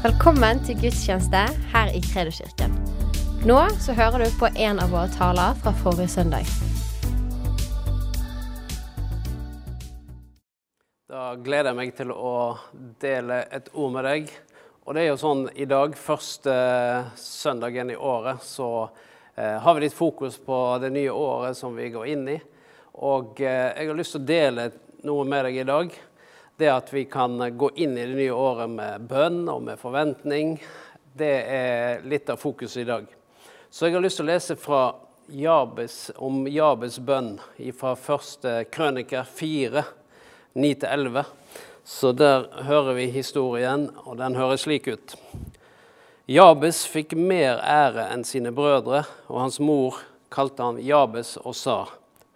Velkommen til gudstjeneste her i Kredoskirken. Nå så hører du på en av våre taler fra forrige søndag. Da gleder jeg meg til å dele et ord med deg. Og det er jo sånn i dag, første søndagen i året, så eh, har vi litt fokus på det nye året som vi går inn i. Og eh, jeg har lyst til å dele noe med deg i dag. Det at vi kan gå inn i det nye året med bønn og med forventning, det er litt av fokuset i dag. Så jeg har lyst til å lese Jabes, om Jabes bønn fra første krøniker 4, 9-11. Så der hører vi historien, og den høres slik ut. Jabes fikk mer ære enn sine brødre, og hans mor kalte han Jabes og sa,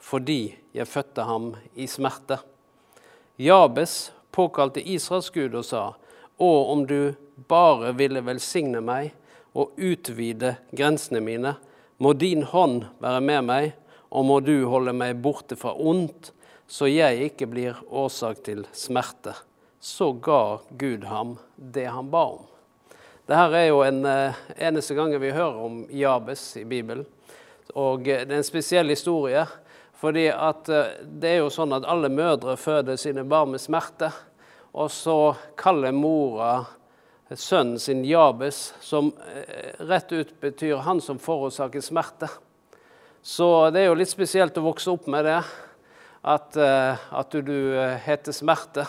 fordi jeg fødte ham i smerte. Jabes påkalte Israels Gud og sa, Å, om du bare ville velsigne meg og utvide grensene mine, må din hånd være med meg, og må du holde meg borte fra ondt, så jeg ikke blir årsak til smerte. Så ga Gud ham det han ba om. Dette er jo en eh, eneste gangen vi hører om Jabes i Bibelen. Og eh, det er en spesiell historie. Fordi at eh, det er jo sånn at alle mødre føder sine barn med smerte. Og så kaller mora sønnen sin Jabes, som eh, rett ut betyr 'han som forårsaker smerte'. Så det er jo litt spesielt å vokse opp med det, at, at at du heter Smerte.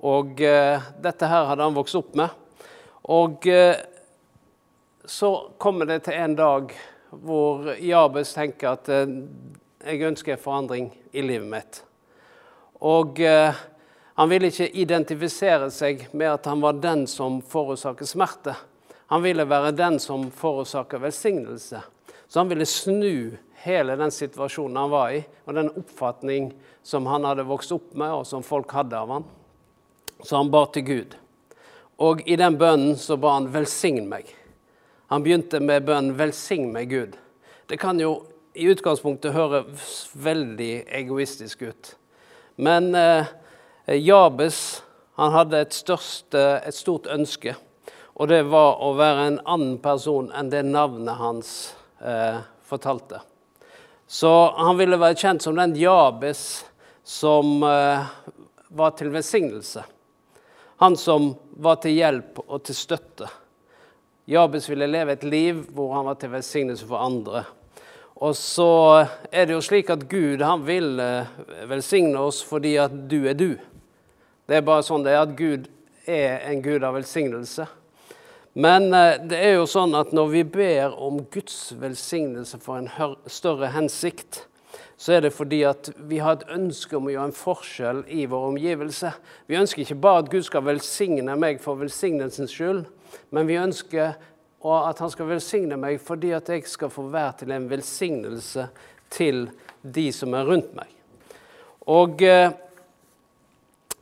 Og dette her hadde han vokst opp med. Og så kommer det til en dag hvor Jabes tenker at jeg ønsker forandring i livet mitt. Og eh, han ville ikke identifisere seg med at han var den som forårsaker smerte. Han ville være den som forårsaker velsignelse. Så han ville snu hele den situasjonen han var i, og den oppfatning som han hadde vokst opp med, og som folk hadde av han. Så han ba til Gud. Og i den bønnen så ba han 'velsign meg'. Han begynte med bønnen 'velsign meg, Gud'. Det kan jo i utgangspunktet høres veldig egoistisk ut. Men eh, Jabes han hadde et, største, et, stort ønske, og det var å være en annen person enn det navnet hans eh, fortalte. Så han ville være kjent som den Jabes som eh, var til velsignelse. Han som var til hjelp og til støtte. Jabes ville leve et liv hvor han var til velsignelse for andre. Og så er det jo slik at Gud han vil eh, velsigne oss fordi at du er du. Det er bare sånn det er at Gud er en gud av velsignelse. Men eh, det er jo sånn at når vi ber om Guds velsignelse for en større hensikt, så er det fordi at vi har et ønske om å gjøre en forskjell i vår omgivelse. Vi ønsker ikke bare at Gud skal velsigne meg for velsignelsens skyld, men vi ønsker og at han skal velsigne meg fordi at jeg skal få være til en velsignelse til de som er rundt meg. Og eh,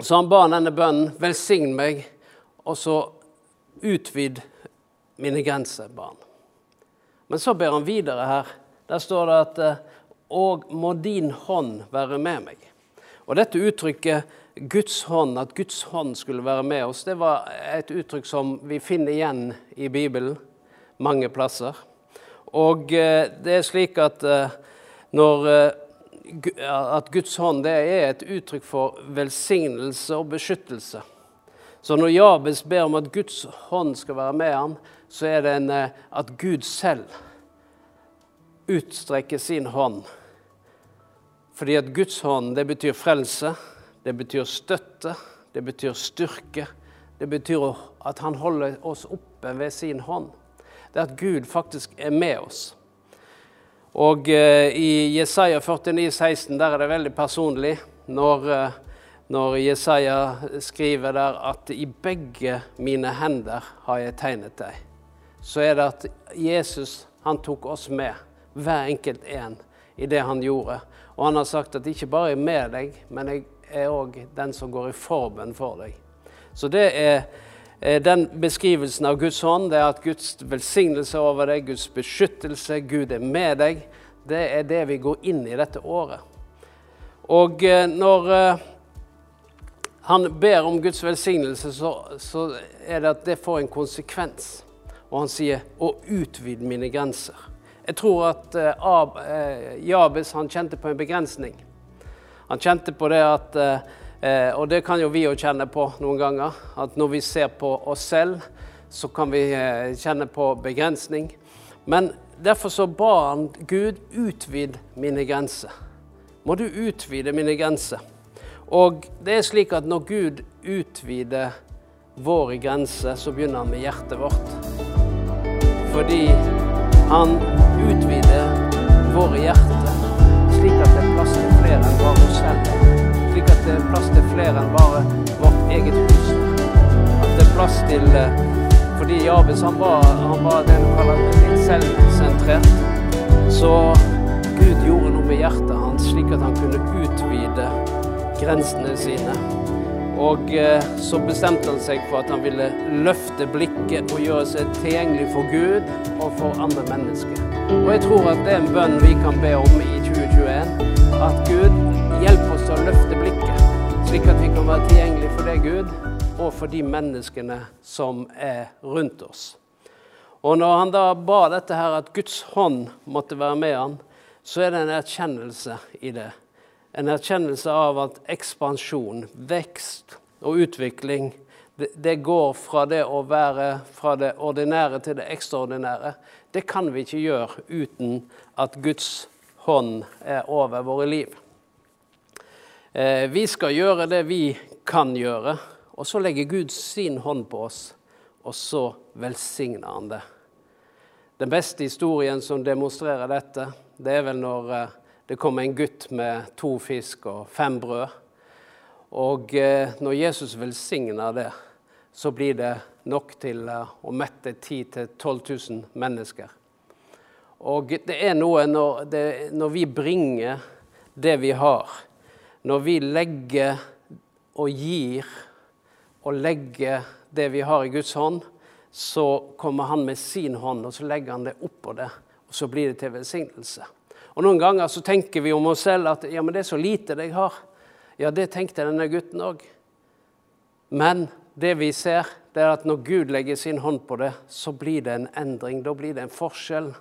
Så han ba denne bønnen, velsign meg, og så utvid mine grenser, ba han. Men så ber han videre her. Der står det at eh, og må din hånd være med meg. Og dette uttrykket Guds hånd, at Guds hånd skulle være med oss, det var et uttrykk som vi finner igjen i Bibelen mange plasser. Og eh, det er slik at eh, når eh, at Guds hånd det er et uttrykk for velsignelse og beskyttelse. Så når Jabes ber om at Guds hånd skal være med ham, så er det en, at Gud selv utstrekker sin hånd. Fordi at Guds hånd det betyr frelse, det betyr støtte, det betyr styrke. Det betyr at han holder oss oppe ved sin hånd det er at Gud faktisk er med oss. Og eh, i Jesaja 49, 16, der er det veldig personlig. Når, eh, når Jesaja skriver der at 'i begge mine hender har jeg tegnet deg', så er det at Jesus han tok oss med, hver enkelt en, i det han gjorde. Og han har sagt at 'ikke bare er med deg, men jeg er òg den som går i forbønn for deg'. Så det er den beskrivelsen av Guds hånd det er at Guds velsignelse over deg, Guds beskyttelse, Gud er med deg. Det er det vi går inn i dette året. Og eh, når, eh, han ber om Guds velsignelse, så, så er det at det får en konsekvens. Og han sier 'å utvide mine grenser'. Jeg tror at Ab, Jabes han kjente på en begrensning. Han kjente på det at uh, Og det kan jo vi jo kjenne på noen ganger. At når vi ser på oss selv, så kan vi kjenne på begrensning. Men derfor så ba han Gud utvid mine grenser. Må du utvide mine grenser. Og det er slik at når Gud utvider våre grenser, så begynner han med hjertet vårt. Fordi han utvider våre hjerter slik at det er plass til flere enn bare oss selv. Slik at det er plass til flere enn bare vårt eget hus. At det er plass til eh, Fordi Jabes han var, han var det du kaller litt selvsentrert. Så Gud gjorde noe med hjertet hans, slik at han kunne utvide grensene sine. Og eh, så bestemte han seg for at han ville løfte blikket og gjøre seg tilgjengelig for Gud og for andre mennesker. Og jeg tror at det er en bønn vi kan be om i 2021. At Gud hjelper oss til å løfte slik at vi kan være tilgjengelig for deg, Gud, og for de menneskene som er rundt oss. Og når han da ba dette her, at Guds hånd måtte være med han, så er det en erkjennelse i det en erkjennelse av at ekspansjon, vekst og utvikling det, det, går fra det å være fra det ordinære til det ekstraordinære. Det kan vi ikke gjøre uten at Guds hånd er over våre liv. Eh, vi skal gjøre det vi kan gjøre, og så legger Gud sin hånd på oss, og så velsigner han det. Den beste historien som demonstrerer dette, det er vel når eh, det kom en gutt med to fisk og fem brød. Og eh, når Jesus velsigner det, så blir det nok til å mette 10 000-12 000 mennesker. Og det er noe når, det, når vi bringer det vi har, når vi legger og gir og legger det vi har i Guds hånd, så kommer han med sin hånd, og så legger han det oppå det, og så blir det til velsignelse. Og Noen ganger så tenker vi om oss selv at ja, men det er så lite det jeg har. Ja, det tenkte denne gutten òg. Men det vi ser, det er at når Gud legger sin hånd på det, så blir det en endring. Da blir det en forskjell.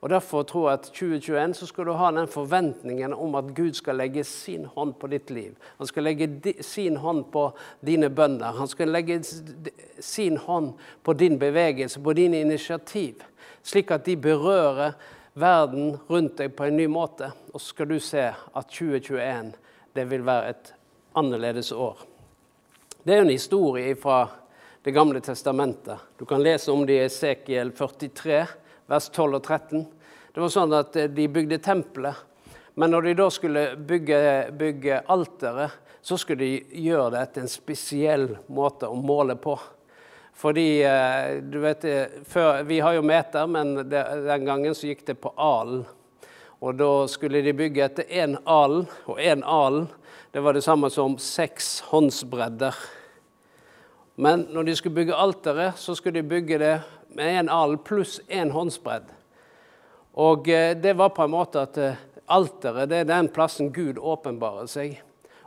Og Derfor tror jeg at 2021 så skal du ha den forventningen om at Gud skal legge sin hånd på ditt liv. Han skal legge sin hånd på dine bønder. Han skal legge sin hånd på din bevegelse, på dine initiativ. Slik at de berører verden rundt deg på en ny måte. Og så skal du se at 2021 det vil være et annerledes år. Det er en historie fra Det gamle testamentet. Du kan lese om det i Esekiel 43, vers 12 og 13. Det var sånn at eh, de bygde tempelet. Men når de da skulle bygge, bygge alteret, så skulle de gjøre det etter en spesiell måte å måle på. Fordi eh, du vet, eh, før, Vi har jo meter, men det, den gangen så gikk det på alen. Og da skulle de bygge etter én alen, og én alen det var det samme som seks håndsbredder. Men når de skulle bygge alteret, så skulle de bygge det med én alen pluss én håndsbredd. Og eh, det var på en måte at alteret det er den plassen Gud åpenbarer seg.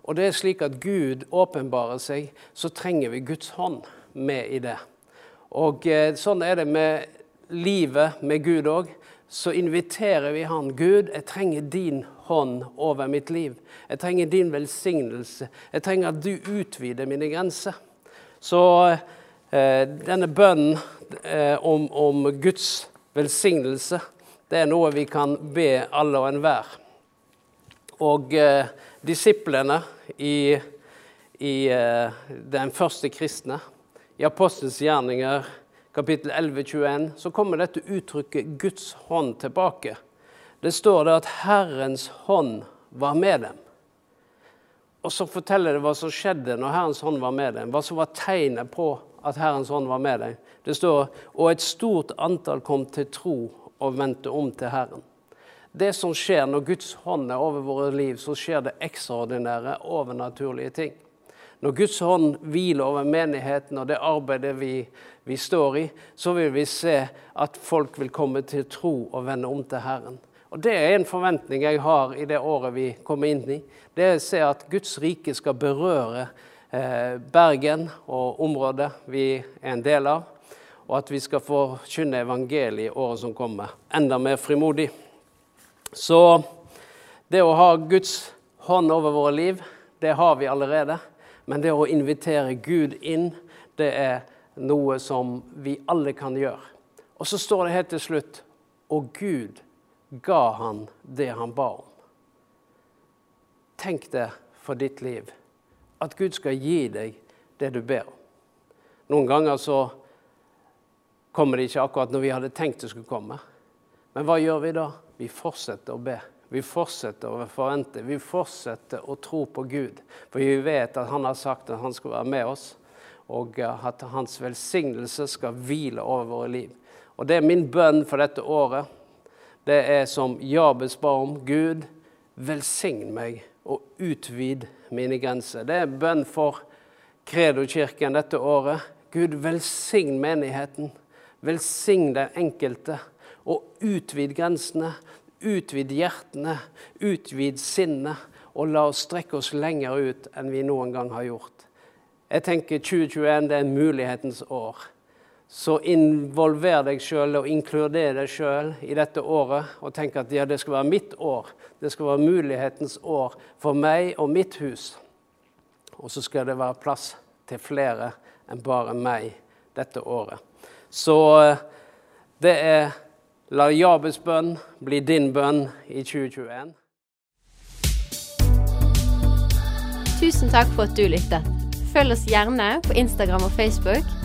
Og det er slik at Gud åpenbarer seg, så trenger vi Guds hånd med i det. Og eh, sånn er det med livet med Gud òg. Så inviterer vi Han. Gud, jeg trenger din hånd over mitt liv. Jeg trenger din velsignelse. Jeg trenger at du utvider mine grenser. Så eh, denne bønnen eh, om, om, Guds velsignelse, det er noe vi kan be alle og enhver. Og eh, disiplene i, i eh, den første kristne i Apostelens gjerninger kapittel 11-21 så kommer dette uttrykket 'Guds hånd' tilbake. Det står det at Herrens hånd var med dem. Og så forteller det hva som skjedde når Herrens hånd var med dem. Hva som var tegnet på at Herrens hånd var med dem. Det står og et stort antall kom til tro og vendte om til Herren. Det som skjer når Guds hånd er over våre liv, så skjer det ekstraordinære, overnaturlige ting. Når Guds hånd hviler over menigheten og det arbeidet vi, vi, står i, så vil vi se at folk vil komme til tro og vende om til Herren. Og Det er en forventning jeg har i det året vi kommer inn i. Det er å se at Guds rike skal berøre eh, Bergen og området vi er en del av. Og at vi skal forkynne evangeliet i året som kommer, enda mer frimodig. Så det å ha Guds hånd over våre liv, det har vi allerede. Men det å invitere Gud inn, det er noe som vi alle kan gjøre. Og så står det helt til slutt Og Gud ga han det han ba om. Tenk det for ditt liv. At Gud skal gi deg det du ber om. Noen ganger så kommer det ikke akkurat når vi hadde tenkt det skulle komme. Men hva gjør vi da? Vi fortsetter å be. Vi fortsetter å forvente. Vi fortsetter å tro på Gud. For vi vet at Han har sagt at Han skal være med oss, og at Hans velsignelse skal hvile over våre liv. Og Det er min bønn for dette året. Det er som Jabes ba om. Gud, velsign meg og utvid mine grenser. Det er bønn for Kredo-kirken dette året. Gud, velsign menigheten. Velsign den enkelte, og utvid grensene. Utvid hjertene, utvid sinnet, og la oss strekke oss lenger ut enn vi noen gang har gjort. Jeg tenker 2021 det er mulighetens år. Så involver deg sjøl og inkluder deg sjøl i dette året. Og tenk at ja, det skal være mitt år. Det skal være mulighetens år for meg og mitt hus. Og så skal det være plass til flere enn bare meg dette året. Så eh, det er La Jabes bønn bli din bønn i 2021. Tusen takk for at du lyttet. Følg oss gjerne på Instagram og Facebook,